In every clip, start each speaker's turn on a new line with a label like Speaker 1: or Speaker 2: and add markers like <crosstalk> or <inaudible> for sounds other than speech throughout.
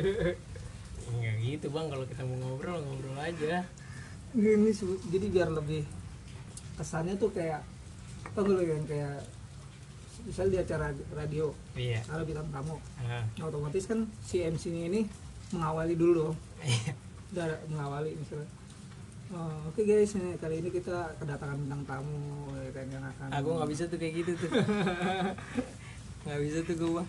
Speaker 1: <laughs> nggak gitu bang. Kalau kita mau ngobrol ngobrol aja.
Speaker 2: Ini su- jadi biar lebih kesannya tuh kayak tau gak lo yang kayak misalnya di acara radio
Speaker 1: iya.
Speaker 2: ada bintang tamu. Nah, otomatis kan si MC nya ini mengawali dulu dong.
Speaker 1: Iya.
Speaker 2: udah mengawali misalnya. Oh, Oke guys, ini kali ini kita kedatangan bintang tamu ya kan yang akan
Speaker 1: aku nggak bisa tuh kayak gitu tuh. <laughs> Nggak bisa tuh gue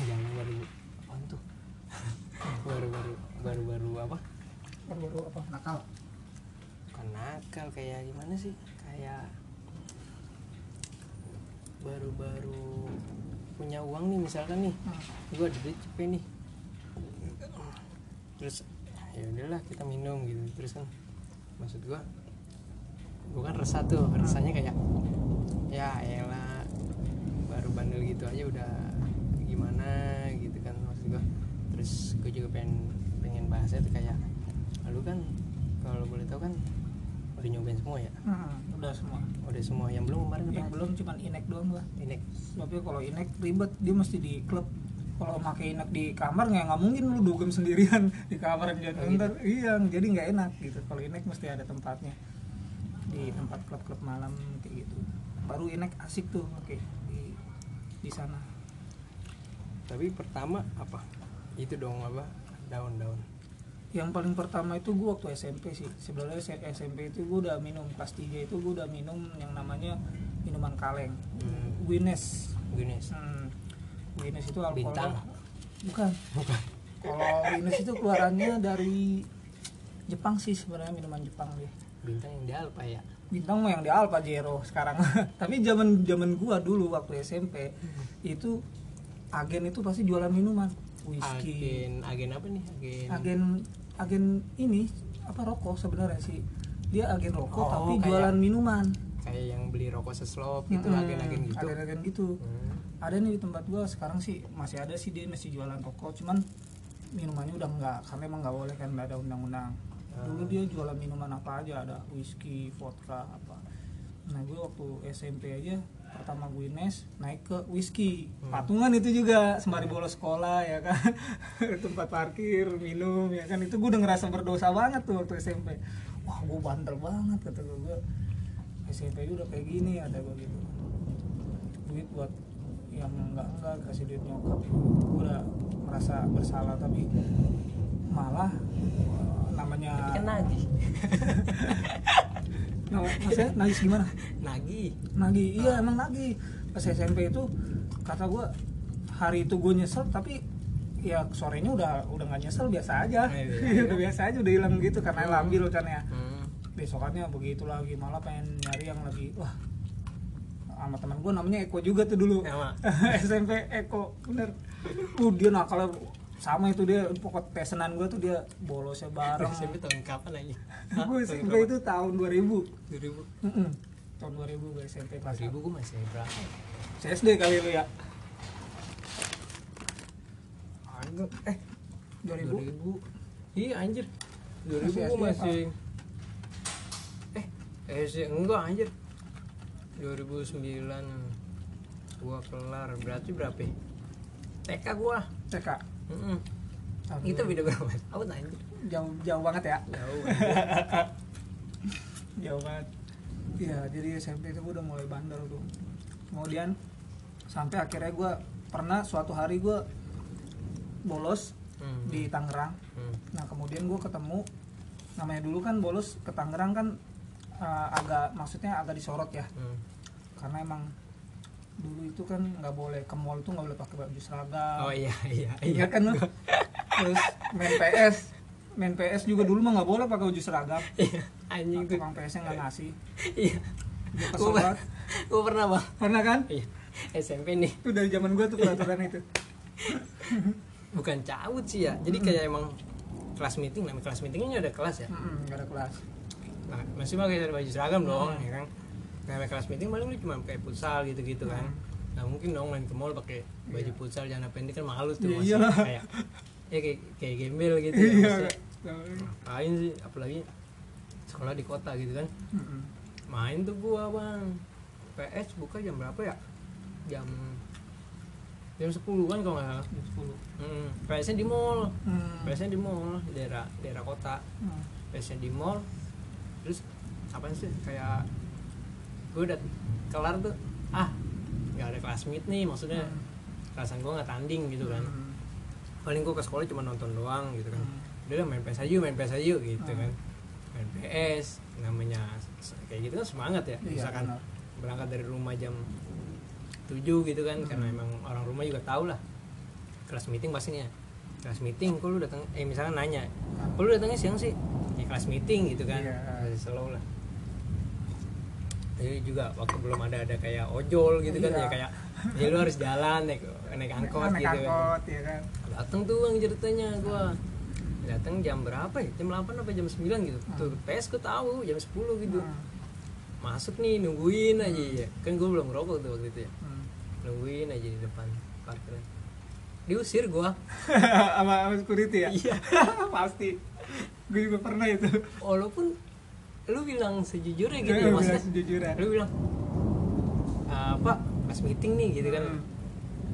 Speaker 1: jalan baru apa tuh? <laughs> Baru baru baru baru apa?
Speaker 2: Baru-baru apa? Nakal.
Speaker 1: bukan nakal kayak gimana sih? Kayak baru-baru punya uang nih misalkan nih.
Speaker 2: Hmm.
Speaker 1: gue ada duit cepet nih. Terus ya udahlah kita minum gitu. Terus kan maksud gue gue kan resah tuh. Resahnya kayak ya elah baru bandel gitu aja udah gimana gitu kan maksud gue terus gue juga pengen pengen bahasnya tuh kayak lu kan kalau boleh tahu kan udah nyobain semua ya
Speaker 2: Hmm, udah semua.
Speaker 1: udah semua yang belum kemarin
Speaker 2: Yang belum cuman inek doang gua.
Speaker 1: ini
Speaker 2: Tapi kalau inek ribet, dia mesti di klub. Kalau pakai inek di kamar nggak nggak mungkin lu dugem sendirian <laughs> di kamar jadi
Speaker 1: Oh, gitu?
Speaker 2: ntar iya jadi nggak enak gitu. Kalau inek mesti ada tempatnya di tempat klub-klub malam kayak gitu. Baru inek asik tuh oke di di sana.
Speaker 1: Tapi pertama apa itu dong apa daun-daun
Speaker 2: Yang paling pertama itu gua waktu SMP sih. Sebenarnya SMP itu gua udah minum kelas 3 itu gua udah minum yang namanya minuman kaleng.
Speaker 1: hmm,
Speaker 2: Guinness.
Speaker 1: Guinness
Speaker 2: Hmm. Guinness itu alkoholnya
Speaker 1: Bintang.
Speaker 2: bukan.
Speaker 1: bukan
Speaker 2: Kalau Guinness itu keluarannya dari Jepang sih sebenarnya minuman Jepang dia.
Speaker 1: bintang yang di Alpa ya
Speaker 2: Bintang yang di Alfa Jero sekarang. <laughs> Tapi zaman zaman gua dulu waktu SMP itu agen itu pasti jualan minuman, whisky.
Speaker 1: agen agen apa nih agen
Speaker 2: Agen agen ini apa rokok sebenarnya sih. Dia agen rokok
Speaker 1: Oh,
Speaker 2: tapi
Speaker 1: kayak-
Speaker 2: jualan minuman.
Speaker 1: kayak yang beli rokok seslop gitu
Speaker 2: Mm-mm,
Speaker 1: agen-agen gitu
Speaker 2: Agen-agen gitu.
Speaker 1: Hmm.
Speaker 2: ada nih di tempat gua sekarang sih masih ada sih dia masih jualan rokok cuman minumannya udah enggak karena emang nggak boleh kan nggak ada undang-undang dulu dia jualan minuman apa aja ada whisky vodka apa nah gue waktu SMP aja pertama Guinness naik ke whisky.
Speaker 1: Hmm.
Speaker 2: patungan itu juga sembari bolos sekolah ya kan. <laughs> Tempat parkir minum ya kan. Itu gue udah ngerasa berdosa banget tuh waktu SMP wah gue bandel banget kata gue gue SMP udah kayak gini ada gue gitu. Duit buat yang enggak enggak kasih duit nyokap. Gue udah merasa bersalah tapi malah eh, namanya
Speaker 1: kan <laughs> nagih
Speaker 2: nama, maksudnya nagis gimana?
Speaker 1: Nagih
Speaker 2: nagih iya emang nagih pas SMP itu kata gue hari itu gue nyesel tapi ya sorenya udah udah nggak nyesel biasa aja.
Speaker 1: Oh, iya. <laughs>
Speaker 2: udah biasa aja udah hilang gitu karena lambil kan ya.
Speaker 1: Hmm.
Speaker 2: besokannya begitu lagi malah pengen nyari yang lagi wah sama teman gue namanya Eko juga tuh dulu.
Speaker 1: Sama. <laughs>
Speaker 2: SMP Eko bener. Uh dia nakal sama itu dia pokok pesanan gue tuh dia bolosnya bareng. <laughs>
Speaker 1: SMP tahun kapan aja
Speaker 2: gue SMP itu tahun 2000
Speaker 1: 2000
Speaker 2: Mm-mm. tahun 2000 gue SMP kelas
Speaker 1: 2000 gue masih berapa?
Speaker 2: CSD kali lu ya.
Speaker 1: Enggak, eh
Speaker 2: 2000
Speaker 1: 2000 iya anjir. 2000
Speaker 2: Masih
Speaker 1: gue masih eh SD enggak anjir. 2009 gua kelar. Berarti berapa ya? TK gua.
Speaker 2: TK Tahun
Speaker 1: itu
Speaker 2: 2000.
Speaker 1: beda berapa tahun anjir
Speaker 2: jauh jauh banget ya?
Speaker 1: Jauh. <laughs>
Speaker 2: Jauh banget. Iya jadi SMP itu gue udah mulai bandel tuh. Kemudian sampai akhirnya gue pernah suatu hari gue bolos
Speaker 1: Hmm.
Speaker 2: di Tangerang.
Speaker 1: Hmm.
Speaker 2: nah kemudian gue ketemu namanya dulu kan bolos ke Tangerang kan uh, agak maksudnya agak disorot ya.
Speaker 1: Hmm.
Speaker 2: karena emang dulu itu kan nggak boleh ke mall tuh nggak boleh pakai baju seragam.
Speaker 1: Oh iya iya
Speaker 2: iya kan lo terus main PS main PS juga dulu mah nggak boleh pakai baju seragam.
Speaker 1: Iya anjing tuh.
Speaker 2: tukang PS nya nggak ngasih.
Speaker 1: Iya.
Speaker 2: Kesel
Speaker 1: gua,
Speaker 2: banget.
Speaker 1: gua pernah bang.
Speaker 2: Pernah kan?
Speaker 1: Iya SMP nih.
Speaker 2: Itu dari zaman gua tuh peraturan itu.
Speaker 1: Bukan cabut sih ya. Jadi kayak emang kelas meeting namanya kelas meetingnya ada kelas ya?
Speaker 2: Mm-mm, nggak ada kelas.
Speaker 1: Nah, masih pakai baju seragam dong ya kan namanya kelas meeting paling lu cuma kayak futsal gitu-gitu kan. Nggak mungkin dong main ke mall pakai baju
Speaker 2: Iya.
Speaker 1: futsal jangan pendek kan malu tuh
Speaker 2: Iya,
Speaker 1: masih
Speaker 2: iyalah.
Speaker 1: kayak ya kayak kayak gembel gitu ya,
Speaker 2: iya.
Speaker 1: ngapain sih apalagi sekolah di kota gitu kan.
Speaker 2: Mm-mm.
Speaker 1: main tuh gua bang. PS buka jam berapa ya? Jam jam 10 kan kalau nggak salah.
Speaker 2: Jam 10
Speaker 1: hmm. PS nya di mall.
Speaker 2: Hmm.
Speaker 1: PS nya di mall daerah daerah kota.
Speaker 2: Hmm.
Speaker 1: PS nya di mall. Terus apa sih? Kayak gue udah kelar tuh ah nggak ada kelas meet nih maksudnya
Speaker 2: Hmm.
Speaker 1: kelasan gue nggak tanding gitu kan
Speaker 2: Hmm.
Speaker 1: paling gue ke sekolah cuma nonton doang gitu kan
Speaker 2: Hmm.
Speaker 1: udah main PS aja main PS aja gitu
Speaker 2: Hmm.
Speaker 1: kan main PS namanya kayak gitu kan semangat ya
Speaker 2: Iya,
Speaker 1: misalkan
Speaker 2: benar.
Speaker 1: berangkat dari rumah jam 7 gitu kan karena
Speaker 2: Hmm.
Speaker 1: emang orang rumah juga tahu lah kelas meeting pastinya kelas meeting kok lu datang eh misalkan nanya kok lu datangnya siang sih ya kelas meeting gitu kan. Masih slow lah jadi juga waktu belum ada ada kayak ojol gitu kan
Speaker 2: Iya.
Speaker 1: ya kayak ya lu harus jalan naik naik angkot
Speaker 2: Naik
Speaker 1: gitu kan.
Speaker 2: angkot ya kan.
Speaker 1: Datang tuh bang ceritanya gua. Datang jam berapa ya? Jam 8 apa jam 9 gitu. Tuh PS gua tahu jam 10 gitu.
Speaker 2: Hmm.
Speaker 1: masuk nih nungguin aja ya. Kan gua belum ngerokok tuh waktu itu ya.
Speaker 2: Hmm.
Speaker 1: nungguin aja di depan parkiran diusir gua. <laughs>
Speaker 2: Sama sama security ya?
Speaker 1: Iya. <laughs>
Speaker 2: pasti. Gue juga pernah itu.
Speaker 1: Walaupun lu bilang sejujurnya gitu ya maksudnya
Speaker 2: sejujurnya.
Speaker 1: lu bilang "Ah, pak pas meeting nih gitu kan
Speaker 2: Hmm.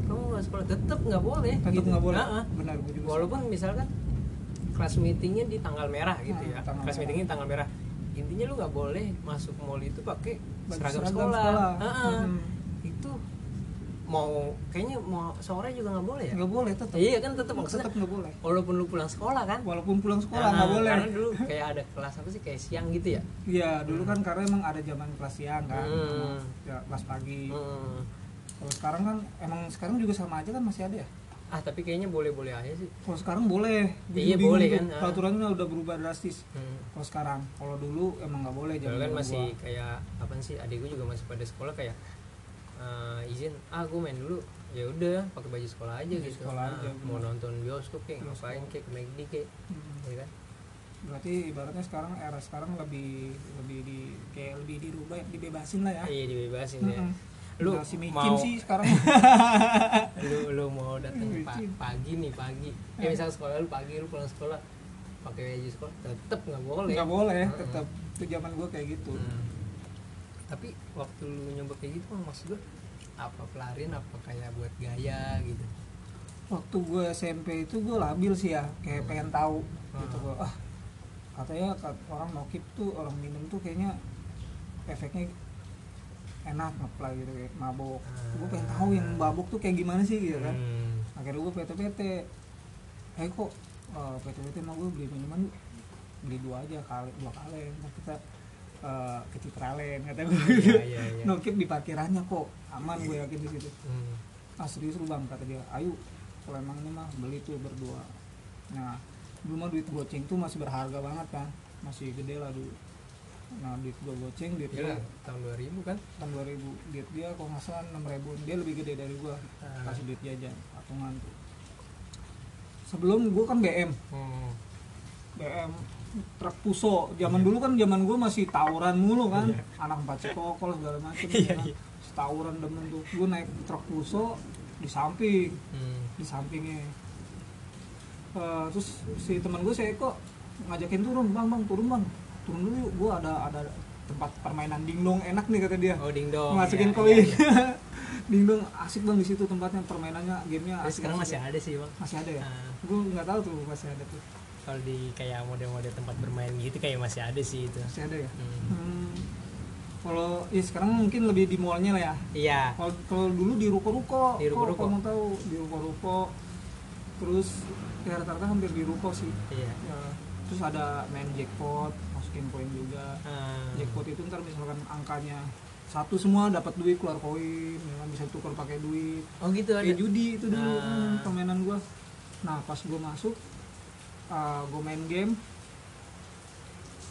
Speaker 1: kamu nggak sekolah tetep nggak boleh
Speaker 2: tetap
Speaker 1: gitu.
Speaker 2: nggak boleh
Speaker 1: Nah, ah.
Speaker 2: benar gue juga
Speaker 1: walaupun misalkan kelas meetingnya di tanggal merah gitu
Speaker 2: Hmm,
Speaker 1: ya kelas
Speaker 2: merah.
Speaker 1: meetingnya di tanggal merah intinya lu nggak boleh masuk mall itu pakai seragam,
Speaker 2: seragam
Speaker 1: sekolah,
Speaker 2: sekolah.
Speaker 1: Ah, ah.
Speaker 2: Hmm.
Speaker 1: Mau kayaknya mau sore juga nggak boleh ya
Speaker 2: nggak boleh tetap
Speaker 1: iya kan tetep maksudnya
Speaker 2: tetap nggak boleh
Speaker 1: walaupun lu pulang sekolah kan
Speaker 2: walaupun pulang sekolah
Speaker 1: Ah,
Speaker 2: nggak boleh
Speaker 1: karena dulu kayak ada kelas apa sih kayak siang gitu ya
Speaker 2: Iya, dulu kan karena emang ada zaman kelas siang kan,
Speaker 1: Hmm.
Speaker 2: ya, kelas pagi.
Speaker 1: Hmm.
Speaker 2: Kalau sekarang kan emang sekarang juga sama aja kan masih ada ya.
Speaker 1: ah tapi kayaknya boleh-boleh aja sih
Speaker 2: Kalau sekarang boleh.
Speaker 1: Iya, boleh kan, ah.
Speaker 2: Peraturannya udah berubah drastis.
Speaker 1: hmm.
Speaker 2: Kalau sekarang, kalau dulu emang nggak boleh.
Speaker 1: Soalnya kan masih
Speaker 2: gua.
Speaker 1: kayak apa sih adik gue juga masih pada sekolah kayak eh, izin ah gue main dulu ya udah pakai baju sekolah aja
Speaker 2: Baju
Speaker 1: gitu
Speaker 2: sekolah
Speaker 1: Nah,
Speaker 2: aja,
Speaker 1: mau nonton bioskop kayak ngapain kayak ke McD kayak
Speaker 2: Hmm.
Speaker 1: ya kan
Speaker 2: Berarti ibaratnya sekarang era sekarang lebih lebih di kayak lebih dirubah, dibebasin lah ya.
Speaker 1: iya dibebasin ya
Speaker 2: Mm-mm.
Speaker 1: lu
Speaker 2: Generasi micin
Speaker 1: mau
Speaker 2: sih sekarang. <laughs>
Speaker 1: lu lu mau datang pa- pagi nih pagi ya misal sekolah lu pagi lu pulang sekolah pakai baju sekolah tetep nggak boleh
Speaker 2: nggak boleh,
Speaker 1: Mm-mm.
Speaker 2: tetap. Itu zaman gua kayak gitu.
Speaker 1: Hmm. Tapi waktu lu nyoba kayak gitu bang maksud gue apa pelarian apa kayak buat gaya gitu?
Speaker 2: Waktu gue SMP itu gue labil sih ya kayak
Speaker 1: Hmm.
Speaker 2: pengen tahu
Speaker 1: Hmm.
Speaker 2: gitu gue ah katanya kat- orang nokip tuh orang minum tuh kayaknya efeknya enak ngeplay gitu kayak mabok. Gue pengen tahu yang mabok tuh kayak gimana sih gitu kan.
Speaker 1: Hmm.
Speaker 2: akhirnya gue PT-PT eh kok eh, PT-PT mah gue beli minuman beli dua aja kali dua kali. Ntar kita eh, ke Citralen kata gue gitu
Speaker 1: Iya, iya, iya. <laughs>
Speaker 2: nokip di parkirannya kok. Aman gue yakin di situ.
Speaker 1: Hmm.
Speaker 2: ah serius lu bang kata dia. Ayo kalau emang ini mah beli tuh berdua. Nah dulu mah duit goceng tuh masih berharga banget kan. Masih gede lah dulu. Nah duit gua goceng duit
Speaker 1: Gila,
Speaker 2: dia
Speaker 1: tahun 2000 kan?
Speaker 2: Tahun 2000 duit dia kalau nggak salah 6 ribu. Dia lebih gede dari gua.
Speaker 1: Ah.
Speaker 2: kasih duit jajan patungan tuh. Sebelum gua kan BM
Speaker 1: hmm.
Speaker 2: BM truk puso. Zaman dulu kan zaman gua masih tawuran mulu kan.
Speaker 1: Iya.
Speaker 2: anak empat cikokol segala macem
Speaker 1: Iya,
Speaker 2: ya kan.
Speaker 1: iya.
Speaker 2: tawuran demen tuh. Gua naik truk puso di samping.
Speaker 1: Hmm.
Speaker 2: di sampingnya. Eh, terus si teman gue saya kok ngajakin turun bang bang turun bang. Turun dulu yuk gue ada ada tempat permainan dingdong enak nih kata dia.
Speaker 1: Oh ding dong.
Speaker 2: Masukin
Speaker 1: iya,
Speaker 2: koin
Speaker 1: iya, iya. <laughs>
Speaker 2: dingdong asik bang di situ tempatnya permainannya gamenya
Speaker 1: Tapi
Speaker 2: asik
Speaker 1: sekarang masih ada sih bang.
Speaker 2: Masih ada ya?
Speaker 1: Ah.
Speaker 2: gue nggak tahu tuh masih ada tuh
Speaker 1: kalau di kayak model-model tempat bermain gitu kayak masih ada sih itu.
Speaker 2: Masih ada ya?
Speaker 1: Hmm.
Speaker 2: Hmm. kalau ya sekarang mungkin lebih di mallnya lah ya?
Speaker 1: Iya.
Speaker 2: Kalau kalau dulu di ruko-ruko.
Speaker 1: Di ruko-ruko.
Speaker 2: Kamu tahu? Di ruko-ruko. Terus ya rata-rata hampir di ruko sih.
Speaker 1: Iya.
Speaker 2: Ya, terus ada main jackpot masukin koin juga.
Speaker 1: Ah.
Speaker 2: jackpot itu ntar misalkan angkanya satu semua dapat duit keluar koin ya kan bisa tukar pakai duit.
Speaker 1: Oh gitu ada?
Speaker 2: Kayak judi itu dulu.
Speaker 1: Ah.
Speaker 2: hmm, permainan gua. Nah pas gua masuk uh, gua main game.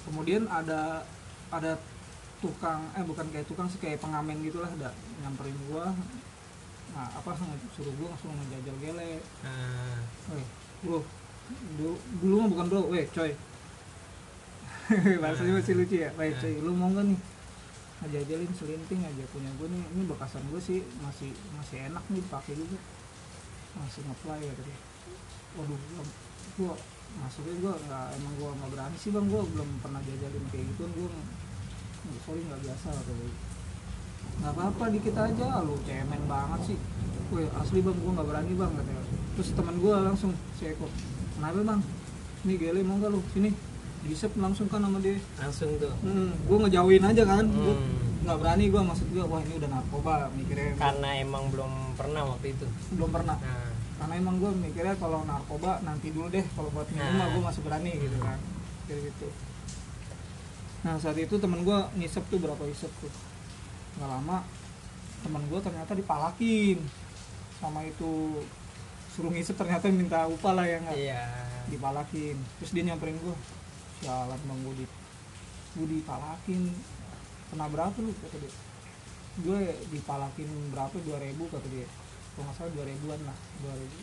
Speaker 2: Kemudian ada ada tukang eh bukan kayak tukang sih kayak pengamen gitulah ada nyamperin gua. Nah apa suruh gua langsung ngejajal gele.
Speaker 1: Ah.
Speaker 2: Weh, bro, dulu, dulu mah bukan bro, weh coy. <laughs> Bahasanya masih lucu ya, weh coy, lu mau nggak nih? ngejajalin selinting aja punya gue nih. Ini bekasan gue sih masih masih enak nih dipakai juga. Masih ngeplay ya tadi waduh gue maksudnya gue nggak emang gue nggak berani sih bang. Gue belum pernah jajalin kayak gitu. Gue sorry nggak biasa atau nggak apa-apa dikit aja. Lu cemen banget sih. Gue asli bang gue nggak berani bang katanya. Terus teman gue langsung si Eko kenapa bang? Ini gele mau nggak lu? Sini. Disep langsung kan sama dia.
Speaker 1: Langsung tuh.
Speaker 2: Hmm, gue ngejauhin aja kan. Gue
Speaker 1: Hmm.
Speaker 2: nggak berani gue maksud gue wah ini udah narkoba mikirnya
Speaker 1: karena emang belum pernah waktu itu.
Speaker 2: Belum pernah.
Speaker 1: Nah
Speaker 2: karena emang gue mikirnya kalau narkoba nanti dulu deh. Kalau buat minum
Speaker 1: Nah.
Speaker 2: gue masih berani gitu kan. Kayak gitu. Nah saat itu temen gue ngisep tuh berapa isep tuh. Nggak lama temen gue ternyata dipalakin. Sama itu suruh ngisep ternyata minta upah lah ya nggak?
Speaker 1: Iya.
Speaker 2: Dipalakin. Terus dia nyamperin gue sialan bang gue di gue dipalakin. Kena berapa lu kata dia? Gue dipalakin berapa? Dua ribu kata dia kalau nggak salah dua ribuan lah dua ribu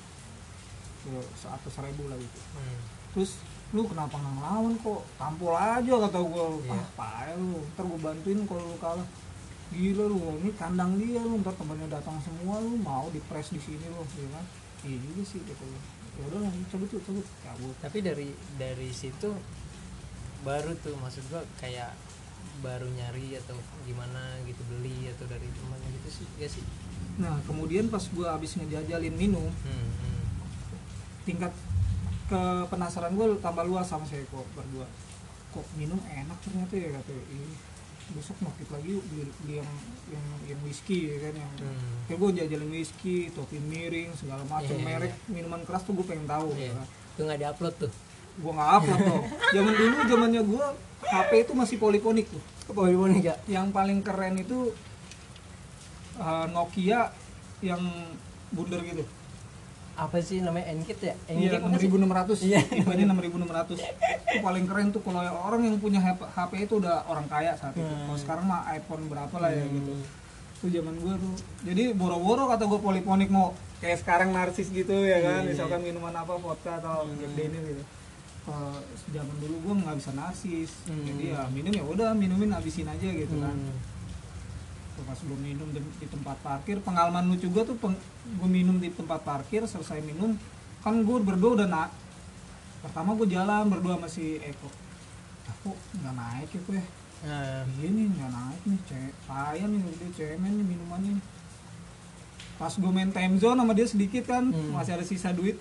Speaker 2: atau seribu lah gitu.
Speaker 1: Hmm.
Speaker 2: terus lu kenapa nggak ngelawan kok? Tampol aja kata gue
Speaker 1: Iya.
Speaker 2: ah payah lu. Ntar gue bantuin kalau lu kalah. Gila lu ini kandang dia lu. Ntar temennya datang semua lu mau dipres di sini lu gitu kan. Iya juga sih gitu ya udah lah cabut tuh cabut. Cabut.
Speaker 1: Tapi dari dari situ baru tuh maksud gua kayak baru nyari atau gimana gitu beli atau dari temannya gitu sih ya sih
Speaker 2: Nah, kemudian pas gue abis ngejajalin minum,
Speaker 1: hmm, hmm.
Speaker 2: tingkat ke penasaran gue tambah luas sama saya kok berdua. Kok minum enak ternyata ya kata Ih, besok makin lagi yuk beli, beli yang, yang yang whisky ya kan yang
Speaker 1: Hmm.
Speaker 2: kayak gue jajalin whisky, topi miring segala macam
Speaker 1: Iya, iya,
Speaker 2: merek minuman keras tuh gue pengen tahu
Speaker 1: Iya.
Speaker 2: ya kan.
Speaker 1: itu nggak diupload tuh
Speaker 2: Gue nggak upload tuh. Zaman dulu zamannya gue HP itu masih poliponik tuh.
Speaker 1: Polyphonic ya
Speaker 2: Yang paling keren itu uh, Nokia yang bundar gitu.
Speaker 1: apa sih namanya Enkit ya
Speaker 2: Iya,
Speaker 1: apa sih?
Speaker 2: 6600.
Speaker 1: Iya.
Speaker 2: Tipenya 6600. Itu paling keren tuh kalau orang yang punya HP, itu udah orang kaya saat itu.
Speaker 1: Hmm.
Speaker 2: Kalau sekarang mah iPhone berapa lah ya
Speaker 1: Hmm.
Speaker 2: gitu. Itu zaman gua tuh. Jadi boro-boro kata gua poliponik mau kayak sekarang narsis gitu ya kan.
Speaker 1: Iya, iya.
Speaker 2: Misalkan minuman apa vodka atau
Speaker 1: Hmm.
Speaker 2: Daniel gitu. Kalau zaman dulu gua nggak bisa narsis.
Speaker 1: Hmm.
Speaker 2: Jadi ya minum ya udah minumin habisin aja gitu kan.
Speaker 1: Hmm.
Speaker 2: Tuh, pas gue minum di, di tempat parkir pengalaman lucu gue tuh gue minum di tempat parkir selesai minum kan gue berdua udah nak pertama gue jalan berdua sama si Eko. Ah, kok nggak naik ya gue
Speaker 1: Nah,
Speaker 2: ini nggak naik nih cek saya nih udah cemen nih minumannya nih. Pas gue main time zone sama dia sedikit kan
Speaker 1: Hmm.
Speaker 2: masih ada sisa duit.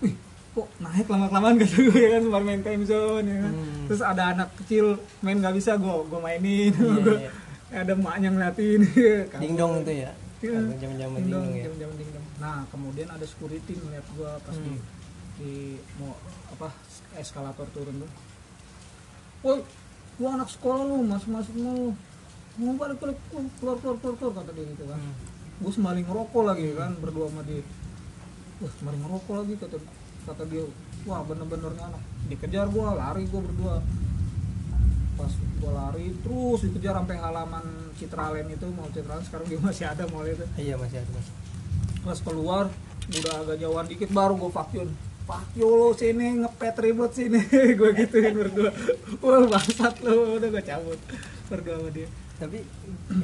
Speaker 2: Wih kok naik lama kelamaan <laughs> kata gue ya kan sembari main time zone ya kan.
Speaker 1: Hmm.
Speaker 2: terus ada anak kecil main nggak bisa gue gue mainin.
Speaker 1: Iya, <laughs>
Speaker 2: Gua-
Speaker 1: iya.
Speaker 2: Ada maknya ngeliatin. <laughs>
Speaker 1: Dingdong itu ya?
Speaker 2: Iya.
Speaker 1: zaman-zaman
Speaker 2: Dingdong,
Speaker 1: ya?
Speaker 2: dingdong. nah kemudian ada security ngeliat gua pas di,
Speaker 1: Hmm.
Speaker 2: di mau apa eskalator turun tuh. Woi gua anak sekolah lu masuk masuk lu mau balik balik keluar keluar keluar keluar kata dia gitu kan.
Speaker 1: Hmm.
Speaker 2: gue sembari ngerokok lagi kan berdua sama dia. Wah sembari ngerokok lagi kata kata dia. Wah bener-bener nih anak. Dikejar gua lari gua berdua pas gua lari terus dikejar sampai halaman Citraland itu mau Citraland sekarang dia masih ada mall itu.
Speaker 1: Iya masih ada mas
Speaker 2: pas keluar udah agak jauhan dikit baru gue vakyun Vakyo lo sini ngepet ribut sini. <laughs> Gue gituin berdua. Wah bangsat lo. Udah gue cabut. Berdua sama dia.
Speaker 1: Tapi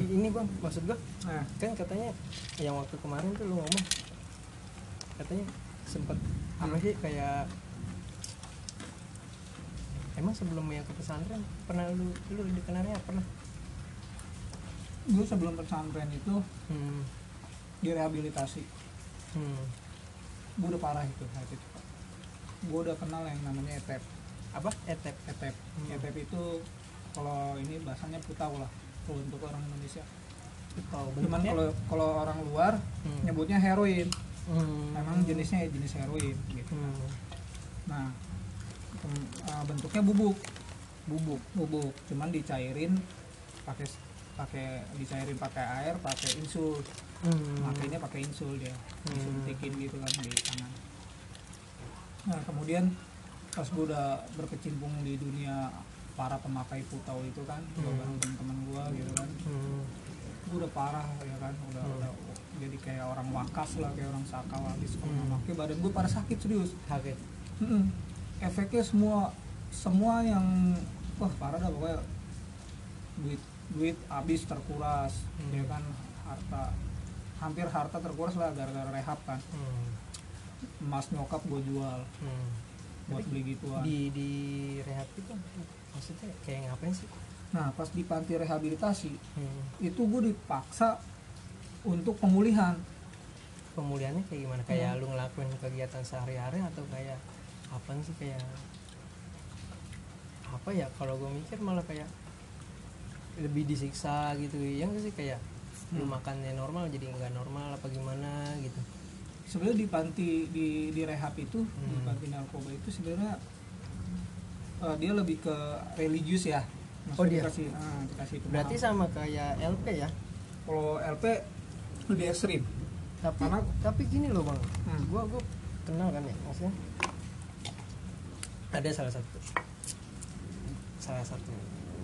Speaker 1: ini bang maksud gua
Speaker 2: nah.
Speaker 1: kan katanya yang waktu kemarin tuh lu ngomong katanya sempet apa sih kayak emang sebelum yang ke pesantren pernah lu lu di kenarnya pernah
Speaker 2: gue sebelum pesantren itu
Speaker 1: hmm.
Speaker 2: direhabilitasi
Speaker 1: Hmm.
Speaker 2: gue udah parah itu saat itu gue udah kenal yang namanya etep
Speaker 1: apa etep
Speaker 2: etep
Speaker 1: Hmm.
Speaker 2: etep itu kalau ini bahasanya putau lah untuk orang Indonesia
Speaker 1: oh,
Speaker 2: cuman kalau kalau orang luar
Speaker 1: Hmm.
Speaker 2: nyebutnya heroin
Speaker 1: Hmm.
Speaker 2: memang jenisnya jenis heroin gitu
Speaker 1: Hmm.
Speaker 2: nah eh, bentuknya bubuk
Speaker 1: bubuk
Speaker 2: bubuk cuman dicairin pakai pakai dicairin pakai air pakai insul
Speaker 1: hmm.
Speaker 2: makanya pakai insul dia
Speaker 1: Hmm.
Speaker 2: disuntikin gitu kan di tangan nah kemudian pas gue udah berkecimpung di dunia para pemakai putau itu kan
Speaker 1: Hmm.
Speaker 2: bareng teman-teman gue gitu kan
Speaker 1: Hmm.
Speaker 2: gue udah parah ya kan udah
Speaker 1: Hmm.
Speaker 2: udah jadi kayak orang wakas lah kayak orang sakau habis
Speaker 1: Hmm.
Speaker 2: memakai badan gue pada sakit serius
Speaker 1: sakit.
Speaker 2: Efeknya semua semua yang wah parah dah pokoknya duit duit habis terkuras
Speaker 1: Hmm.
Speaker 2: ya kan harta hampir harta terkuras lah gara-gara rehab kan
Speaker 1: hmm.
Speaker 2: emas nyokap gue jual
Speaker 1: Hmm.
Speaker 2: buat beli gituan
Speaker 1: di di rehab itu maksudnya kayak ngapain sih
Speaker 2: nah pas di panti rehabilitasi
Speaker 1: hmm.
Speaker 2: itu gue dipaksa untuk pemulihan
Speaker 1: pemulihannya kayak gimana kayak lu ngelakuin kegiatan sehari-hari atau kayak apa sih kayak apa ya kalau gue mikir malah kayak lebih disiksa gitu ya nggak sih kayak lu
Speaker 2: Hmm.
Speaker 1: makannya normal jadi nggak normal apa gimana gitu
Speaker 2: sebenarnya di panti di di rehab itu di
Speaker 1: Hmm.
Speaker 2: panti narkoba itu sebenarnya eh, dia lebih ke religius ya
Speaker 1: Oh, dia?
Speaker 2: dikasih ah, dikasih
Speaker 1: berarti sama kayak LP ya
Speaker 2: kalau LP lebih ekstrim
Speaker 1: tapi
Speaker 2: Karena-
Speaker 1: tapi gini loh bang
Speaker 2: Hmm.
Speaker 1: gua gua kenal kan ya maksudnya ada salah satu. Salah satu.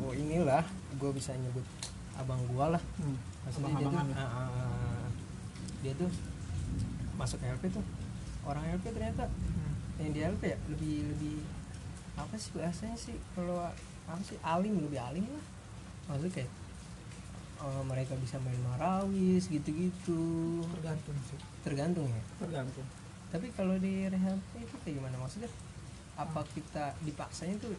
Speaker 1: Oh inilah gua bisa nyebut abang gua lah.
Speaker 2: Hmm.
Speaker 1: maksudnya dia tuh, ah, ah. dia tuh masuk LP tuh. Orang LP ternyata.
Speaker 2: Hmm.
Speaker 1: yang di LP ya lebih lebih apa sih bahasanya sih? Kalau apa sih? Alim lebih alim lah. Maksudnya kayak eh, mereka bisa main marawis gitu-gitu.
Speaker 2: Tergantung sih.
Speaker 1: Tergantung ya?
Speaker 2: Tergantung.
Speaker 1: Tapi kalau di rehab itu kayak gimana? Maksudnya apa kita dipaksanya tuh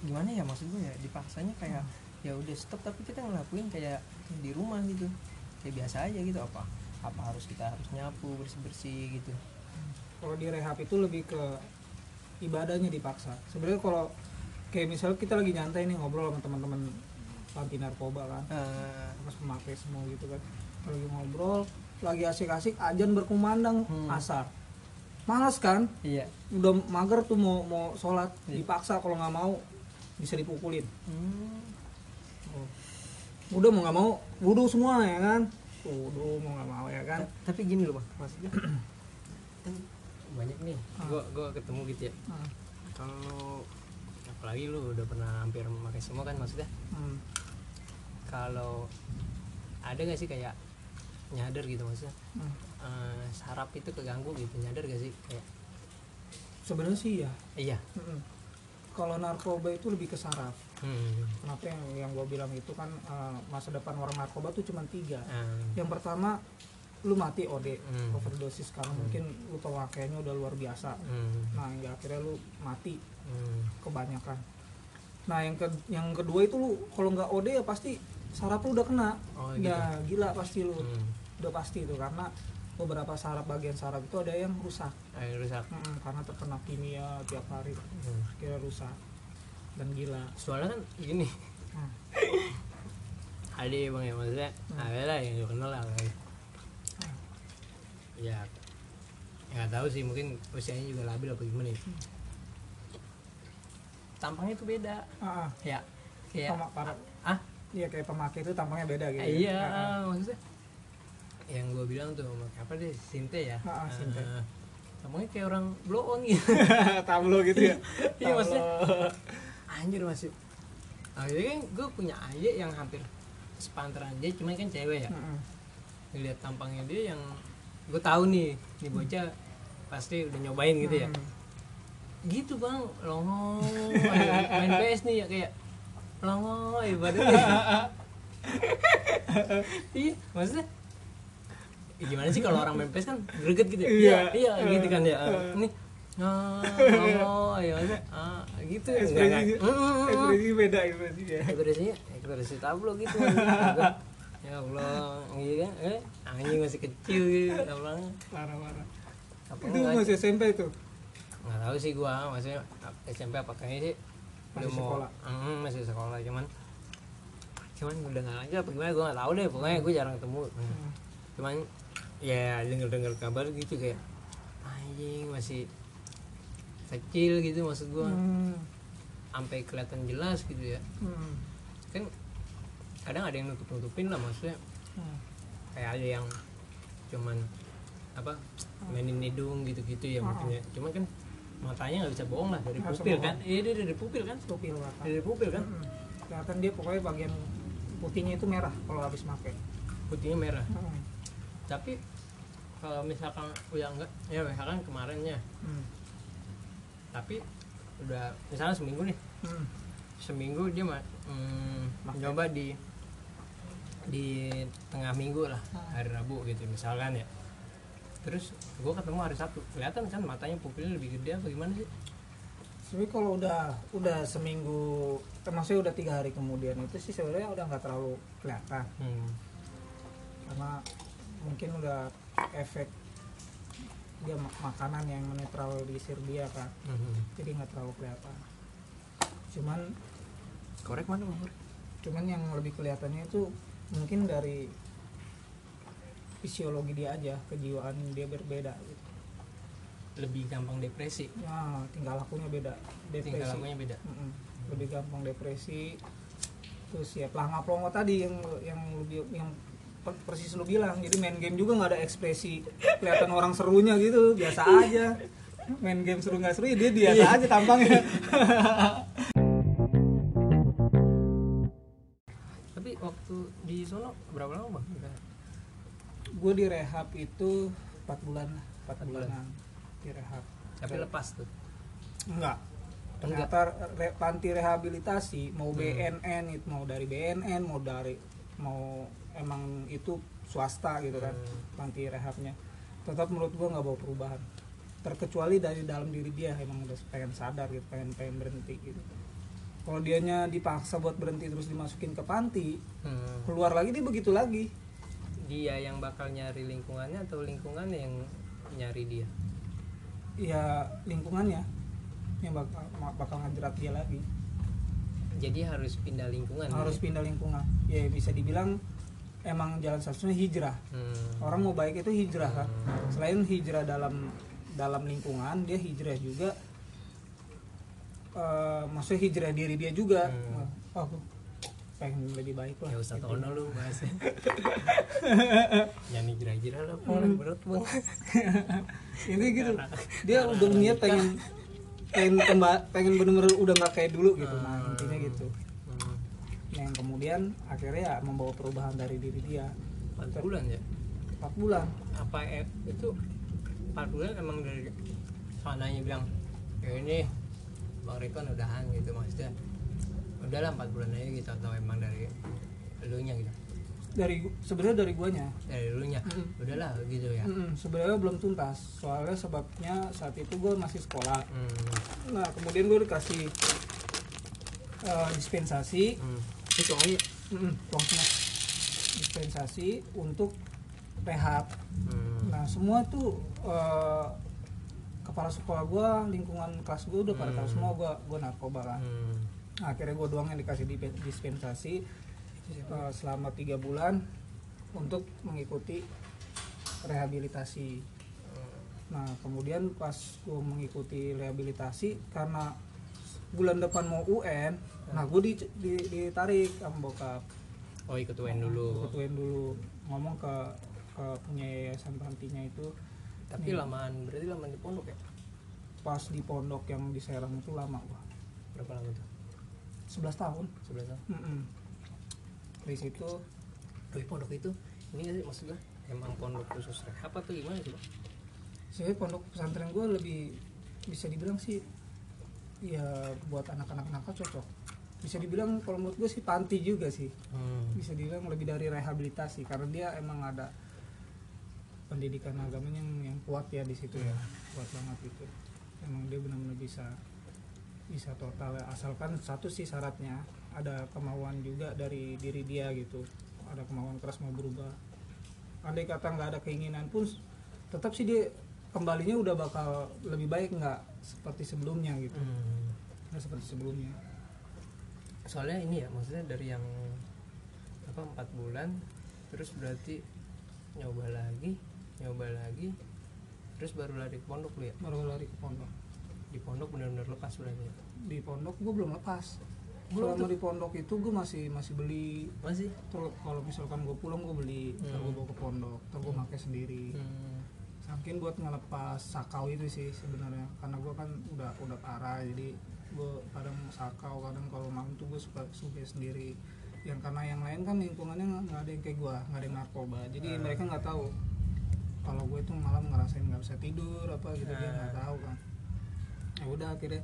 Speaker 1: gimana ya maksud gue ya? Dipaksanya kayak ya udah stop tapi kita ngelakuin kayak di rumah gitu. Kayak biasa aja gitu apa apa harus kita harus nyapu bersih bersih gitu.
Speaker 2: Kalau di rehab itu lebih ke ibadahnya dipaksa. Sebenarnya kalau kayak misalnya kita lagi nyantai nih ngobrol sama teman-teman panti narkoba kan
Speaker 1: Eh,
Speaker 2: pas pemakai semua gitu kan. Lagi ngobrol lagi asik-asik ajan berkumandang
Speaker 1: Hmm.
Speaker 2: asar malas kan
Speaker 1: iya
Speaker 2: udah mager tuh mau mau sholat
Speaker 1: Iya.
Speaker 2: dipaksa kalau nggak mau bisa dipukulin
Speaker 1: Hmm.
Speaker 2: udah mau nggak mau wudhu semua ya kan wudhu mau nggak mau ya kan
Speaker 1: Ta- tapi gini loh bang maksudnya <clears throat> kan banyak nih
Speaker 2: Ah.
Speaker 1: gua gua ketemu gitu ya
Speaker 2: Hmm.
Speaker 1: kalau apalagi lu udah pernah hampir memakai semua kan maksudnya
Speaker 2: Hmm.
Speaker 1: kalau ada gak sih kayak nyadar gitu maksudnya
Speaker 2: Hmm.
Speaker 1: eh, saraf itu keganggu gitu nyadar gak sih kayak
Speaker 2: sebenarnya sih ya
Speaker 1: iya
Speaker 2: Mm-mm. kalau narkoba itu lebih ke saraf
Speaker 1: hmm.
Speaker 2: kenapa yang yang gue bilang itu kan eh, masa depan orang narkoba tuh cuma tiga
Speaker 1: Ah,
Speaker 2: yang pertama lu mati OD
Speaker 1: Hmm.
Speaker 2: overdosis karena mungkin lu pemakaiannya udah luar biasa
Speaker 1: hmm.
Speaker 2: nah hingga akhirnya lu mati
Speaker 1: Hmm.
Speaker 2: kebanyakan nah yang ke yang kedua itu lu kalau nggak OD ya pasti saraf lu udah kena
Speaker 1: Oh, gitu.
Speaker 2: udah gila pasti lu
Speaker 1: Hmm.
Speaker 2: Udah pasti itu karena beberapa saraf bagian saraf itu ada yang rusak
Speaker 1: Ayo rusak
Speaker 2: Mm-mm, karena terkena kimia tiap hari
Speaker 1: hmm.
Speaker 2: kira rusak dan gila
Speaker 1: soalnya kan gini
Speaker 2: Hmm. <laughs>
Speaker 1: ada ya bang ya maksudnya
Speaker 2: Hmm.
Speaker 1: ada lah yang kenal lah kayak ya ya nggak tahu sih mungkin usianya juga labil apa gimana ya. tampangnya tuh beda
Speaker 2: Ah, ah.
Speaker 1: ya kayak ah
Speaker 2: iya kayak pemakai itu tampangnya beda gitu
Speaker 1: Eh, iya
Speaker 2: ah.
Speaker 1: maksudnya yang gue bilang tuh apa deh Sinte ya?
Speaker 2: Ah, ah, Sinte.
Speaker 1: Tampangnya kayak orang blow on gitu. <laughs>
Speaker 2: Tablo gitu ya?
Speaker 1: Iya maksudnya anjir masih akhirnya kan gue punya aja yang hampir sepantaran dia cuman kan cewek ya.
Speaker 2: Mm-mm.
Speaker 1: ngeliat tampangnya dia yang gue tahu nih nih bocah pasti udah nyobain gitu ya.
Speaker 2: Mm.
Speaker 1: gitu bang. Longo <laughs> main PS nih ya kayak longo ibaratnya. <laughs> Iya maksudnya ya gimana sih kalau orang main PS kan greget gitu ya?
Speaker 2: Iya.
Speaker 1: iya gitu kan ya. Ini ah longo ya ah gitu. Nggak-
Speaker 2: ekspresi
Speaker 1: Mm, mm, mm,
Speaker 2: ekspresi beda ekspresi ya
Speaker 1: ekspresinya ekspresi tablo gitu. Ya Allah gitu kan? Eh anjing masih kecil gitu tampangnya
Speaker 2: parah parah.
Speaker 1: Apa
Speaker 2: itu masih SMP itu?
Speaker 1: Nggak tahu sih gua maksudnya SMP apa kayaknya sih?
Speaker 2: Masih sekolah.
Speaker 1: Mm, masih sekolah cuman cuman udah nggak lanjut apa gimana gua nggak tahu deh. Pokoknya gua jarang ketemu. Mm.
Speaker 2: Hmm.
Speaker 1: cuman ya denger dengar kabar gitu kayak anjing masih kecil gitu maksud gua
Speaker 2: Hmm.
Speaker 1: sampai kelihatan jelas gitu ya
Speaker 2: Hmm.
Speaker 1: kan kadang ada yang nutup nutupin lah maksudnya
Speaker 2: Hmm.
Speaker 1: kayak ada yang cuman apa mainin hidung gitu-gitu ya mungkin ya cuman kan matanya nggak bisa bohong lah dari pupil kan iya dia dari pupil kan
Speaker 2: Pupil mata.
Speaker 1: dari pupil kan
Speaker 2: Mm-mm. kelihatan dia pokoknya bagian putihnya itu merah kalau habis pakai
Speaker 1: putihnya merah
Speaker 2: Mm.
Speaker 1: Tapi kalau misalkan udah enggak ya misalkan kemarinnya
Speaker 2: Mm.
Speaker 1: tapi udah misalnya seminggu nih.
Speaker 2: Mm.
Speaker 1: seminggu dia mah hmm, nyoba di di tengah minggu lah hari Rabu gitu misalkan ya. Terus gue ketemu hari Sabtu. Kelihatan kan matanya pupilnya lebih gede apa gimana sih?
Speaker 2: Tapi kalau udah udah seminggu termasuk udah tiga hari kemudian itu sih sebenarnya udah nggak terlalu kelihatan.
Speaker 1: Hmm.
Speaker 2: karena mungkin udah efek dia mak- makanan yang menetralisir dia kan
Speaker 1: Hmm.
Speaker 2: jadi nggak terlalu kelihatan. Cuman
Speaker 1: korek mana bang
Speaker 2: cuman yang lebih kelihatannya itu mungkin dari fisiologi dia aja kejiwaan dia berbeda gitu.
Speaker 1: lebih gampang depresi?
Speaker 2: Nah tingkah lakunya beda. Depresi.
Speaker 1: Lakunya beda?
Speaker 2: Mm-mm. lebih gampang depresi. Terus ya pelangap pelongo tadi yang yang lebih yang persis lu bilang jadi main game juga nggak ada ekspresi kelihatan orang serunya gitu biasa aja main game seru nggak seru ya dia biasa aja tampangnya
Speaker 1: tapi waktu di sono berapa lama bang
Speaker 2: gue di rehab itu 4 bulan lah 4
Speaker 1: Empat bulan.
Speaker 2: bulanan di rehab
Speaker 1: tapi lepas tuh
Speaker 2: enggak
Speaker 1: Enggak.
Speaker 2: ternyata re- panti rehabilitasi mau
Speaker 1: Hmm.
Speaker 2: BNN itu mau dari BNN mau dari mau emang itu swasta gitu kan
Speaker 1: Hmm.
Speaker 2: panti rehabnya. Tetap menurut gua nggak bawa perubahan. Terkecuali dari dalam diri dia emang udah pengen sadar gitu pengen pengen berhenti gitu. Kalau dianya dipaksa buat berhenti terus dimasukin ke panti
Speaker 1: Hmm.
Speaker 2: keluar lagi dia begitu lagi.
Speaker 1: Dia yang bakal nyari lingkungannya atau lingkungan yang nyari dia?
Speaker 2: Ya lingkungannya yang bakal bakal ngejerat dia lagi.
Speaker 1: Jadi harus pindah lingkungan
Speaker 2: harus
Speaker 1: ya?
Speaker 2: pindah lingkungan. Ya bisa dibilang emang jalan satunya hijrah.
Speaker 1: Hmm.
Speaker 2: orang mau baik itu hijrah kan? Selain hijrah dalam dalam lingkungan dia hijrah juga eh maksudnya hijrah diri dia juga.
Speaker 1: Hmm.
Speaker 2: oh aku pengen lebih baik lah.
Speaker 1: Ya usah
Speaker 2: Gitu.
Speaker 1: tono lu bahasnya <laughs> jangan jira-jira lah
Speaker 2: Hmm.
Speaker 1: Berat bang <laughs>
Speaker 2: ini gitu. Dia udah niat pengen pengen kemba- pengen bener-bener udah nggak kayak dulu gitu nah intinya gitu.
Speaker 1: Hmm.
Speaker 2: Yang kemudian akhirnya ya membawa perubahan dari diri dia.
Speaker 1: Empat bulan ya?
Speaker 2: 4 bulan.
Speaker 1: Apa eh, itu empat bulan emang dari sananya bilang ya ini bang Rikon udahan gitu maksudnya udahlah empat bulan aja gitu atau emang dari elunya gitu.
Speaker 2: Dari sebenarnya dari guanya.
Speaker 1: Dari elunya.
Speaker 2: Mm.
Speaker 1: udahlah gitu ya.
Speaker 2: Mm-mm, sebenarnya belum tuntas soalnya sebabnya saat itu gue masih sekolah.
Speaker 1: Hmm.
Speaker 2: nah kemudian gue dikasih eh, dispensasi.
Speaker 1: Hmm. Itu aja
Speaker 2: mm, uang dispensasi untuk rehab.
Speaker 1: Hmm.
Speaker 2: nah semua tuh eh, kepala sekolah gue lingkungan kelas gue udah pada tahu
Speaker 1: Hmm.
Speaker 2: semua gue gue narkoba kan
Speaker 1: Hmm.
Speaker 2: Nah, akhirnya gue doang yang dikasih di- dispensasi eh, selama tiga bulan untuk mengikuti rehabilitasi. Nah kemudian pas gue mengikuti rehabilitasi karena bulan depan mau UN nah gue di, di- ditarik sama bokap.
Speaker 1: Oh ikut UN dulu.
Speaker 2: ketuin dulu. Ngomong ke ke punya yayasan pantinya itu.
Speaker 1: Tapi lamaan berarti lamaan di pondok ya?
Speaker 2: Pas di pondok yang di Serang itu lama gua.
Speaker 1: Berapa lama tuh?
Speaker 2: 11 tahun.
Speaker 1: Sebelas tahun?
Speaker 2: Mm-mm. dari situ
Speaker 1: Tapi pondok itu ini maksudnya? Emang pondok khusus rehab atau gimana sih bang?
Speaker 2: sebenarnya pondok pesantren gue lebih bisa dibilang sih ya buat anak-anak nakal cocok. Bisa dibilang kalau menurut gue sih panti juga sih.
Speaker 1: Hmm.
Speaker 2: bisa dibilang lebih dari rehabilitasi karena dia emang ada pendidikan agamanya yang, yang kuat ya di situ ya. Kuat banget gitu. Emang dia benar-benar bisa bisa total ya. asalkan satu sih syaratnya ada kemauan juga dari diri dia gitu. Ada kemauan keras mau berubah. Andai kata nggak ada keinginan pun tetap sih dia kembalinya udah bakal lebih baik nggak seperti sebelumnya gitu.
Speaker 1: Hmm.
Speaker 2: nggak seperti sebelumnya.
Speaker 1: Soalnya ini ya maksudnya dari yang apa empat bulan terus berarti nyoba lagi nyoba lagi terus baru lari ke pondok lu ya?
Speaker 2: Baru lari ke pondok.
Speaker 1: Di pondok benar-benar lepas berarti ya?
Speaker 2: di pondok gue belum lepas.
Speaker 1: Belum
Speaker 2: selama di pondok itu gue masih masih beli
Speaker 1: masih?
Speaker 2: Terus kalau misalkan gue pulang gue beli. Ntar gue
Speaker 1: Hmm.
Speaker 2: bawa ke pondok ntar gue pakai sendiri.
Speaker 1: Hmm.
Speaker 2: Saking buat ngelepas sakau itu sih sebenarnya. Karena gue kan udah udah parah jadi gue kadang sakau kadang kalau malam tuh gue suka suka sendiri. Yang karena yang lain kan lingkungannya nggak ada yang kayak gue nggak ada yang narkoba. Jadi
Speaker 1: Hmm.
Speaker 2: mereka nggak tahu kalau gue itu malam ngerasain nggak bisa tidur apa gitu dia nggak
Speaker 1: Hmm.
Speaker 2: tahu kan. Ya udah akhirnya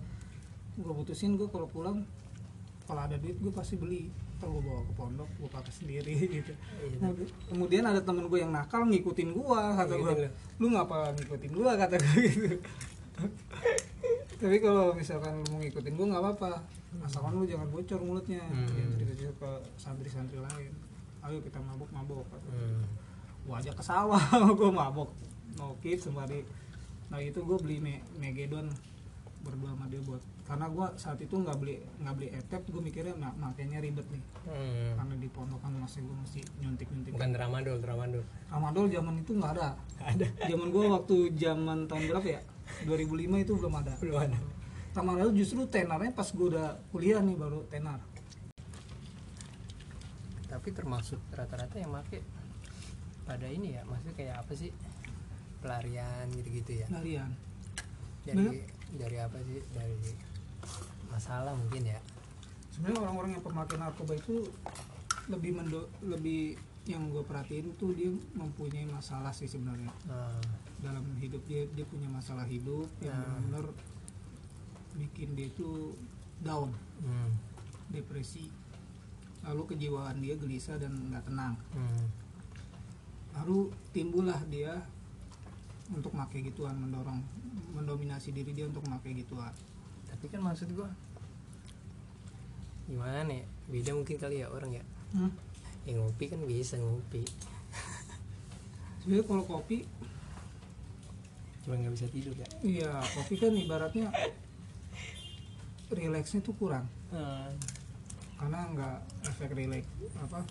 Speaker 2: gue putusin gue kalau pulang kalau ada duit gue pasti beli ntar gue bawa ke pondok gue pakai sendiri <laughs> gitu.
Speaker 1: Iya.
Speaker 2: Kemudian- ada temen gue yang nakal ngikutin gue kata gue
Speaker 1: Ngikutin
Speaker 2: lu ngapa ngikutin gue kata gue <laughs> gitu. Tapi kalau misalkan lu mau ngikutin gue nggak apa-apa. Asalkan lu jangan bocor mulutnya.
Speaker 1: Hmm.
Speaker 2: jangan cerita-cerita ke santri-santri lain. Ayo kita gue.
Speaker 1: Hmm.
Speaker 2: gua ajak ke sawah <laughs> gue mabok no kids sembari. Nah itu gue beli me megedon berdua sama dia buat karena gue saat itu nggak beli nggak beli etep gue mikirnya nah, makanya ribet nih.
Speaker 1: Hmm.
Speaker 2: karena di pondokan masih gue mesti nyuntik nyuntik
Speaker 1: bukan tramadol tramadol
Speaker 2: Amadol zaman itu nggak ada. Ada. Zaman gue waktu zaman tahun berapa ya? 2005 itu belum ada.
Speaker 1: Belum ada.
Speaker 2: Tramadol justru tenarnya pas gue udah kuliah nih baru tenar.
Speaker 1: Tapi termasuk rata-rata yang make pada ini ya maksudnya kayak apa sih? Pelarian gitu-gitu ya?
Speaker 2: Larian
Speaker 1: dari dari apa sih? Dari masalah mungkin ya.
Speaker 2: Sebenarnya orang-orang yang pemakai narkoba itu lebih mendo lebih yang gue perhatiin tuh dia mempunyai masalah sih sebenarnya.
Speaker 1: Nah,
Speaker 2: dalam hidup dia dia punya masalah hidup yang
Speaker 1: Nah.
Speaker 2: benar bikin dia itu down
Speaker 1: hmm,
Speaker 2: depresi. Lalu kejiwaan dia gelisah dan nggak tenang.
Speaker 1: Hmm,
Speaker 2: lalu timbullah dia untuk pakai gituan mendorong mendominasi diri dia untuk pakai gituan
Speaker 1: tapi kan maksud gua gimana ya beda mungkin kali ya orang ya?
Speaker 2: Hmm?
Speaker 1: yang ngopi kan bisa ngopi.
Speaker 2: Sebenarnya kalau kopi
Speaker 1: cuma nggak bisa tidur ya?
Speaker 2: iya kopi kan ibaratnya rileksnya tuh kurang.
Speaker 1: Ah,
Speaker 2: karena nggak efek rileks apa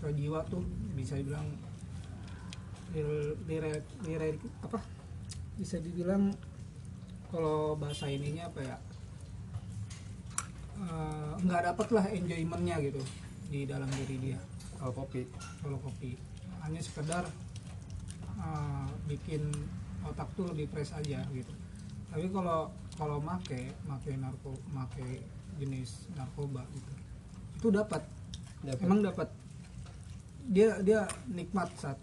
Speaker 2: ke jiwa tuh bisa dibilang lire- apa bisa dibilang kalau bahasa ininya apa ya eh, nggak dapet lah enjoymentnya gitu di dalam diri dia.
Speaker 1: Kalau kopi?
Speaker 2: Kalau kopi. Hanya sekedar eh, bikin otak tuh lebih fresh aja gitu. Tapi kalau kalau make make narko make jenis narkoba gitu itu dapat
Speaker 1: Dapat.
Speaker 2: emang dapat dia dia nikmat saat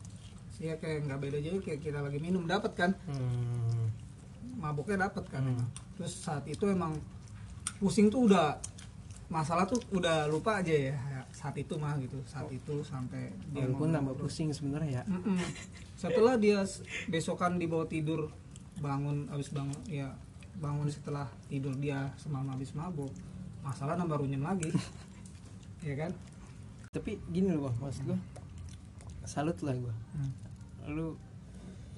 Speaker 2: ya kayak nggak beda jadi kayak kita lagi minum dapat kan?
Speaker 1: Hmm,
Speaker 2: mabuknya dapat kan
Speaker 1: Hmm.
Speaker 2: emang. terus saat itu emang pusing tuh udah masalah tuh udah lupa aja ya saat itu mah gitu saat itu sampai dia
Speaker 1: tambah
Speaker 2: terus.
Speaker 1: pusing sebenarnya ya
Speaker 2: Mm-mm. setelah dia besokan dibawa tidur bangun habis bangun ya bangun setelah tidur dia semalam habis mabuk masalah nambah runyem lagi <laughs> ya kan
Speaker 1: tapi gini loh maksud gua salut lah gua
Speaker 2: Hmm.
Speaker 1: lu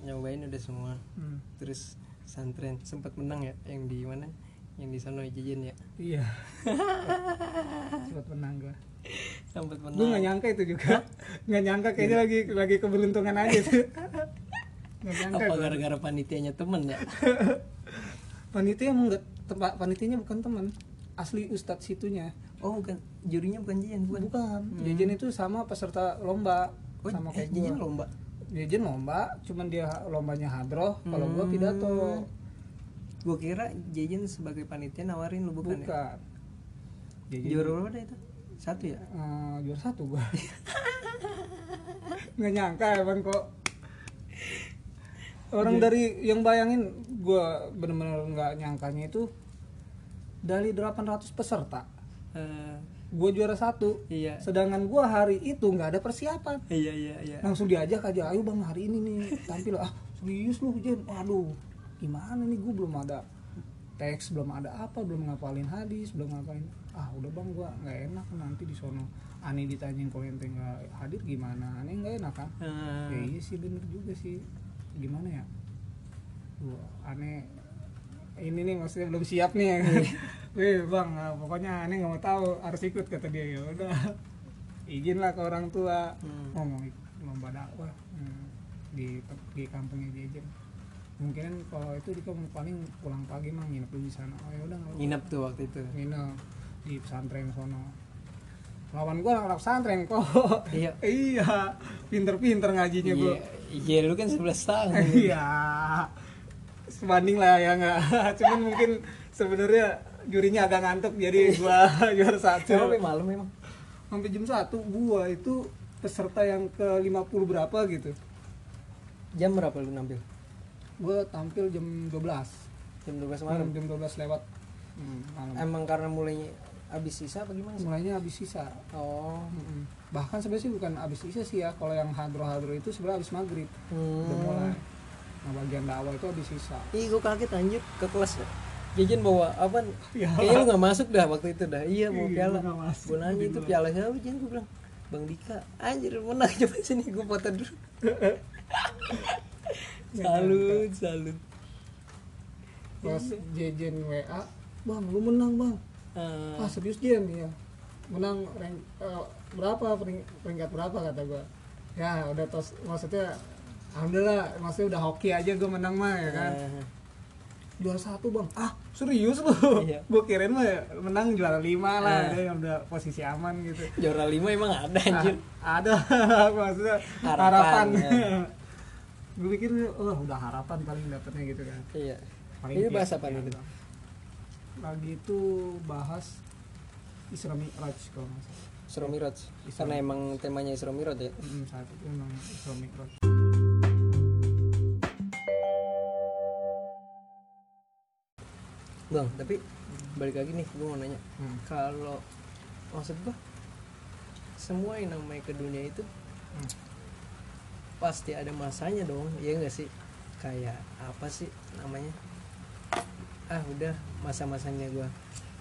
Speaker 1: nyobain udah semua
Speaker 2: Hmm.
Speaker 1: terus santren sempat menang ya yang di mana yang di sana jajan ya
Speaker 2: iya. <laughs> Sempat menang gua.
Speaker 1: Sempat menang.
Speaker 2: gue nggak nyangka itu juga. <laughs> Nggak nyangka kayaknya lagi lagi keberuntungan aja nggak nyangka
Speaker 1: apa
Speaker 2: gua.
Speaker 1: gara-gara panitianya temen ya? <laughs>
Speaker 2: Panitia emang nggak tempat panitianya bukan teman asli ustadz situnya.
Speaker 1: Oh bukan. Jurinya bukan jajan bukan?
Speaker 2: Bukan. Jajan itu sama peserta lomba.
Speaker 1: Oh,
Speaker 2: sama
Speaker 1: eh,
Speaker 2: kayak
Speaker 1: jajan
Speaker 2: gua.
Speaker 1: lomba?
Speaker 2: Jajan lomba cuman dia lombanya hadroh. Kalau gua
Speaker 1: Hmm.
Speaker 2: pidato
Speaker 1: gua kira jajan sebagai panitia nawarin lu bukan,
Speaker 2: bukan.
Speaker 1: Ya
Speaker 2: jajan
Speaker 1: juara berapa itu? Satu ya?
Speaker 2: Eh, juara satu gua. <laughs> Nggak nyangka emang kok. Orang dari yang bayangin gua bener-bener nggak nyangkanya itu dari 800 peserta
Speaker 1: Eh,
Speaker 2: gua juara satu.
Speaker 1: Iya.
Speaker 2: Sedangkan gua hari itu nggak ada persiapan.
Speaker 1: Iya iya iya.
Speaker 2: Langsung diajak aja ayo bang hari ini nih. Tampil ah serius lu Jen? Aduh gimana nih gue belum ada teks belum ada apa belum ngapalin hadis belum ngapain ah udah bang gua nggak enak nanti di sono. Aneh ditanyain kalau ente nggak hadir gimana? Aneh nggak enak kan
Speaker 1: Eh,
Speaker 2: ya iya sih bener juga sih. Gimana ya? Gua aneh. Ini nih maksudnya belum siap nih. <laughs> Wih bang, nah, pokoknya aneh nggak mau tahu harus ikut kata dia. Ya udah izin lah ke orang tua.
Speaker 1: Hmm.
Speaker 2: ngomong ikut lomba dakwah. Hmm, di di kampungnya Jejen mungkin kalau itu dia kan paling pulang pagi mah nginep dulu di sana. Oh ya udah
Speaker 1: nginep tuh waktu itu?
Speaker 2: Nginep di pesantren sono. Lawan gua anak pesantren kok.
Speaker 1: Iya. <laughs>
Speaker 2: iya pinter-pinter ngajinya
Speaker 1: iya
Speaker 2: bro.
Speaker 1: Iya lu kan 11 tahun. <laughs>
Speaker 2: Iya. Sebanding lah ya nggak. <laughs> Cuman mungkin sebenarnya jurinya agak ngantuk jadi gua juara satu.
Speaker 1: Sampai malam memang
Speaker 2: sampai jam satu gua itu peserta yang ke 50 berapa gitu.
Speaker 1: Jam berapa lu nampil
Speaker 2: gua tampil jam 12
Speaker 1: jam 12
Speaker 2: malam?
Speaker 1: Malam
Speaker 2: jam 12 lewat. Hmm, malam.
Speaker 1: Emang karena mulai habis sisa apa gimana sih?
Speaker 2: Mulainya habis sisa.
Speaker 1: Oh.
Speaker 2: Mm-mm. bahkan sebenarnya sih bukan habis sisa sih ya kalau yang hadro hadro itu sebenarnya habis maghrib. Udah
Speaker 1: hmm.
Speaker 2: mulai. Nah bagian dakwah itu habis sisa.
Speaker 1: Ih gue kaget anjir ke kelas jajan bawa apa? <laughs>
Speaker 2: Ya
Speaker 1: kayaknya lu nggak masuk dah waktu itu dah. Iya mau
Speaker 2: Iya,
Speaker 1: piala. gue nanya itu piala siapa jen gue bilang bang Dika. Anjir menang <laughs> coba sini gue foto dulu <laughs> salut salut.
Speaker 2: Pas jejen wa bang lu menang bang.
Speaker 1: Eh,
Speaker 2: ah serius jen ya menang rank eh, berapa pering- peringkat berapa kata gua. Ya udah tos maksudnya alhamdulillah maksudnya udah hoki aja gua menang mah ya kan.
Speaker 1: Eh,
Speaker 2: juara satu bang. Ah serius lu?
Speaker 1: Iya. <laughs>
Speaker 2: gua kirain mah ya menang juara lima lah ada yang udah posisi aman gitu.
Speaker 1: Juara lima emang ada anjir.
Speaker 2: Ah, ada <laughs> maksudnya
Speaker 1: Harapan,
Speaker 2: harapan,
Speaker 1: ya.
Speaker 2: Gue pikir oh udah harapan paling dapetnya gitu kan.
Speaker 1: Iya.
Speaker 2: Paling
Speaker 1: ini bahas apa nih Dit?
Speaker 2: lagi itu bahas Isra Mi'raj kalau nggak salah.
Speaker 1: Isra Miraj. Karena emang temanya Isra Miraj ya?
Speaker 2: Mm, saat itu memang Isra Mi'raj.
Speaker 1: Bang tapi balik lagi nih gue mau nanya.
Speaker 2: Hmm.
Speaker 1: kalau maksud gua semua yang namanya ke dunia itu
Speaker 2: Hmm.
Speaker 1: Pasti ada masanya dong ya enggak sih? Kayak apa sih namanya? Ah udah masa-masanya gua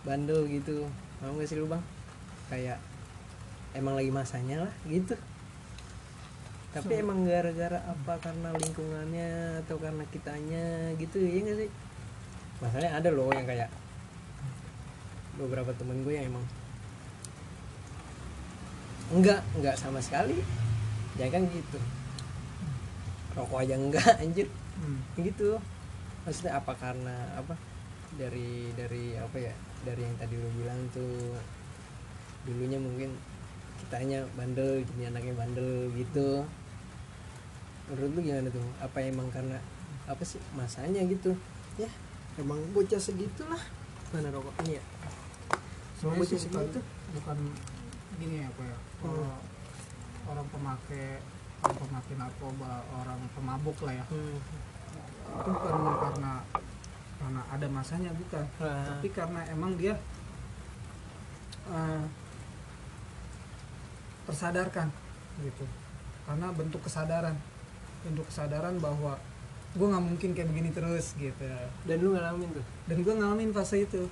Speaker 1: bandel gitu. Mau gak sih lu bang? Kayak emang lagi masanya lah gitu. Tapi
Speaker 2: So-
Speaker 1: emang gara-gara apa? Karena lingkungannya atau karena kitanya gitu ya enggak sih? Masalahnya ada loh yang kayak beberapa temen gue yang emang enggak enggak sama sekali. Jangan kan gitu rokok aja enggak <laughs> anjir.
Speaker 2: Hmm.
Speaker 1: gitu. Maksudnya apa karena apa dari dari apa ya dari yang tadi lu bilang tuh dulunya mungkin kitanya bandel jadi anaknya bandel gitu. Menurut lu gimana tuh? Apa emang karena apa sih masanya gitu? Ya emang bocah segitulah. Mana rokoknya ya?
Speaker 2: Sebenarnya
Speaker 1: bocah segitu.
Speaker 2: bukan gini ya apa ya kalau orang pemakai pemakai narkoba orang pemabuk lah ya.
Speaker 1: Hmm.
Speaker 2: itu bukan karena karena ada masanya bukan.
Speaker 1: Nah,
Speaker 2: tapi karena emang dia eh, tersadarkan gitu. Karena bentuk kesadaran. Bentuk kesadaran bahwa gue nggak mungkin kayak begini terus gitu.
Speaker 1: Dan lu ngalamin tuh?
Speaker 2: Dan gue ngalamin fase itu.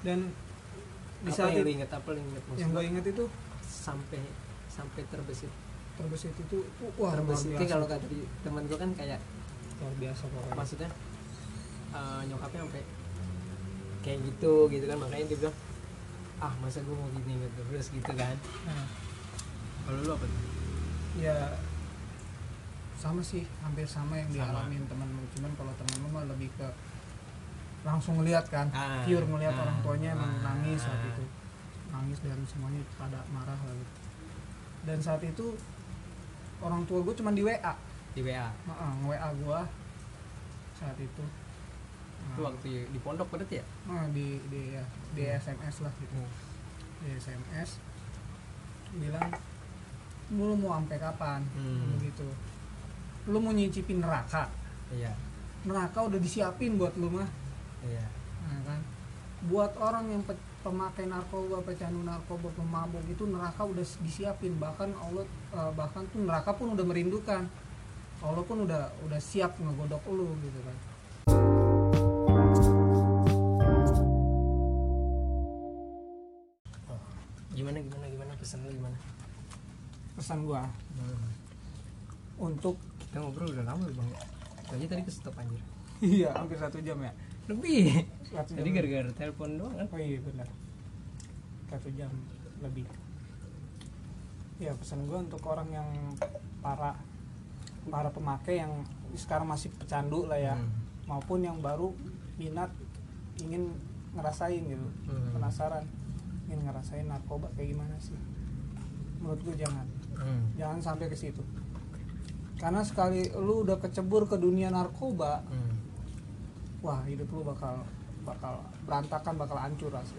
Speaker 2: Dan di
Speaker 1: apa yang
Speaker 2: itu
Speaker 1: inget apa lu inget
Speaker 2: yang gue inget itu
Speaker 1: sampai sampai terbesit
Speaker 2: terbesit itu wah luar
Speaker 1: terbesit
Speaker 2: biasa.
Speaker 1: kalau kata di- teman gue kan kayak
Speaker 2: luar biasa pokoknya
Speaker 1: maksudnya eh, nyokapnya sampai kayak gitu gitu kan. Makanya dia bilang ah masa gue mau gini gitu terus gitu kan.
Speaker 2: Nah,
Speaker 1: kalau lu apa tuh?
Speaker 2: Ya sama sih hampir sama yang
Speaker 1: Sama.
Speaker 2: dialamin temen lu. Cuman kalau temen lu mah lebih ke langsung ngeliat kan
Speaker 1: Ah,
Speaker 2: pure ngeliat
Speaker 1: ah,
Speaker 2: orang tuanya emang
Speaker 1: ah,
Speaker 2: nangis saat itu. Nangis dan semuanya pada marah lah gitu. Dan saat itu orang tua gue cuman di WA
Speaker 1: di WA
Speaker 2: Heeh, nge-WA gua saat itu.
Speaker 1: Itu
Speaker 2: Nah,
Speaker 1: waktu di pondok berarti ya?
Speaker 2: Nah, di di ya, di SMS lah gitu. Di SMS bilang lu mau sampai kapan?
Speaker 1: Hmm.
Speaker 2: begitu. Lu mau nyicipin neraka?
Speaker 1: Iya.
Speaker 2: Neraka udah disiapin buat lu mah.
Speaker 1: Iya.
Speaker 2: Nah, kan. Buat orang yang pe- pemakai narkoba pecandu narkoba pemabuk itu neraka udah disiapin. Bahkan Allah eh, bahkan tuh neraka pun udah merindukan. Allah pun udah udah siap ngegodok lu gitu kan.
Speaker 1: Gimana gimana gimana? Pesan lu gimana?
Speaker 2: Pesan gua. Untuk
Speaker 1: kita ngobrol udah lama bang. Tadi tadi ke stop anjir. <laughs>
Speaker 2: Iya hampir satu jam ya
Speaker 1: lebih. Jadi gara-gara telepon doang kan?
Speaker 2: Oh iya benar. Satu jam lebih. Ya pesan gue untuk orang yang para para pemakai yang sekarang masih pecandu lah ya
Speaker 1: Hmm.
Speaker 2: maupun yang baru minat ingin ngerasain gitu.
Speaker 1: Hmm.
Speaker 2: penasaran ingin ngerasain narkoba kayak gimana sih? Menurut gue jangan.
Speaker 1: Hmm.
Speaker 2: jangan sampai ke situ. Karena sekali lu udah kecebur ke dunia narkoba
Speaker 1: Hmm.
Speaker 2: Wah hidup lu bakal bakal berantakan bakal hancur asli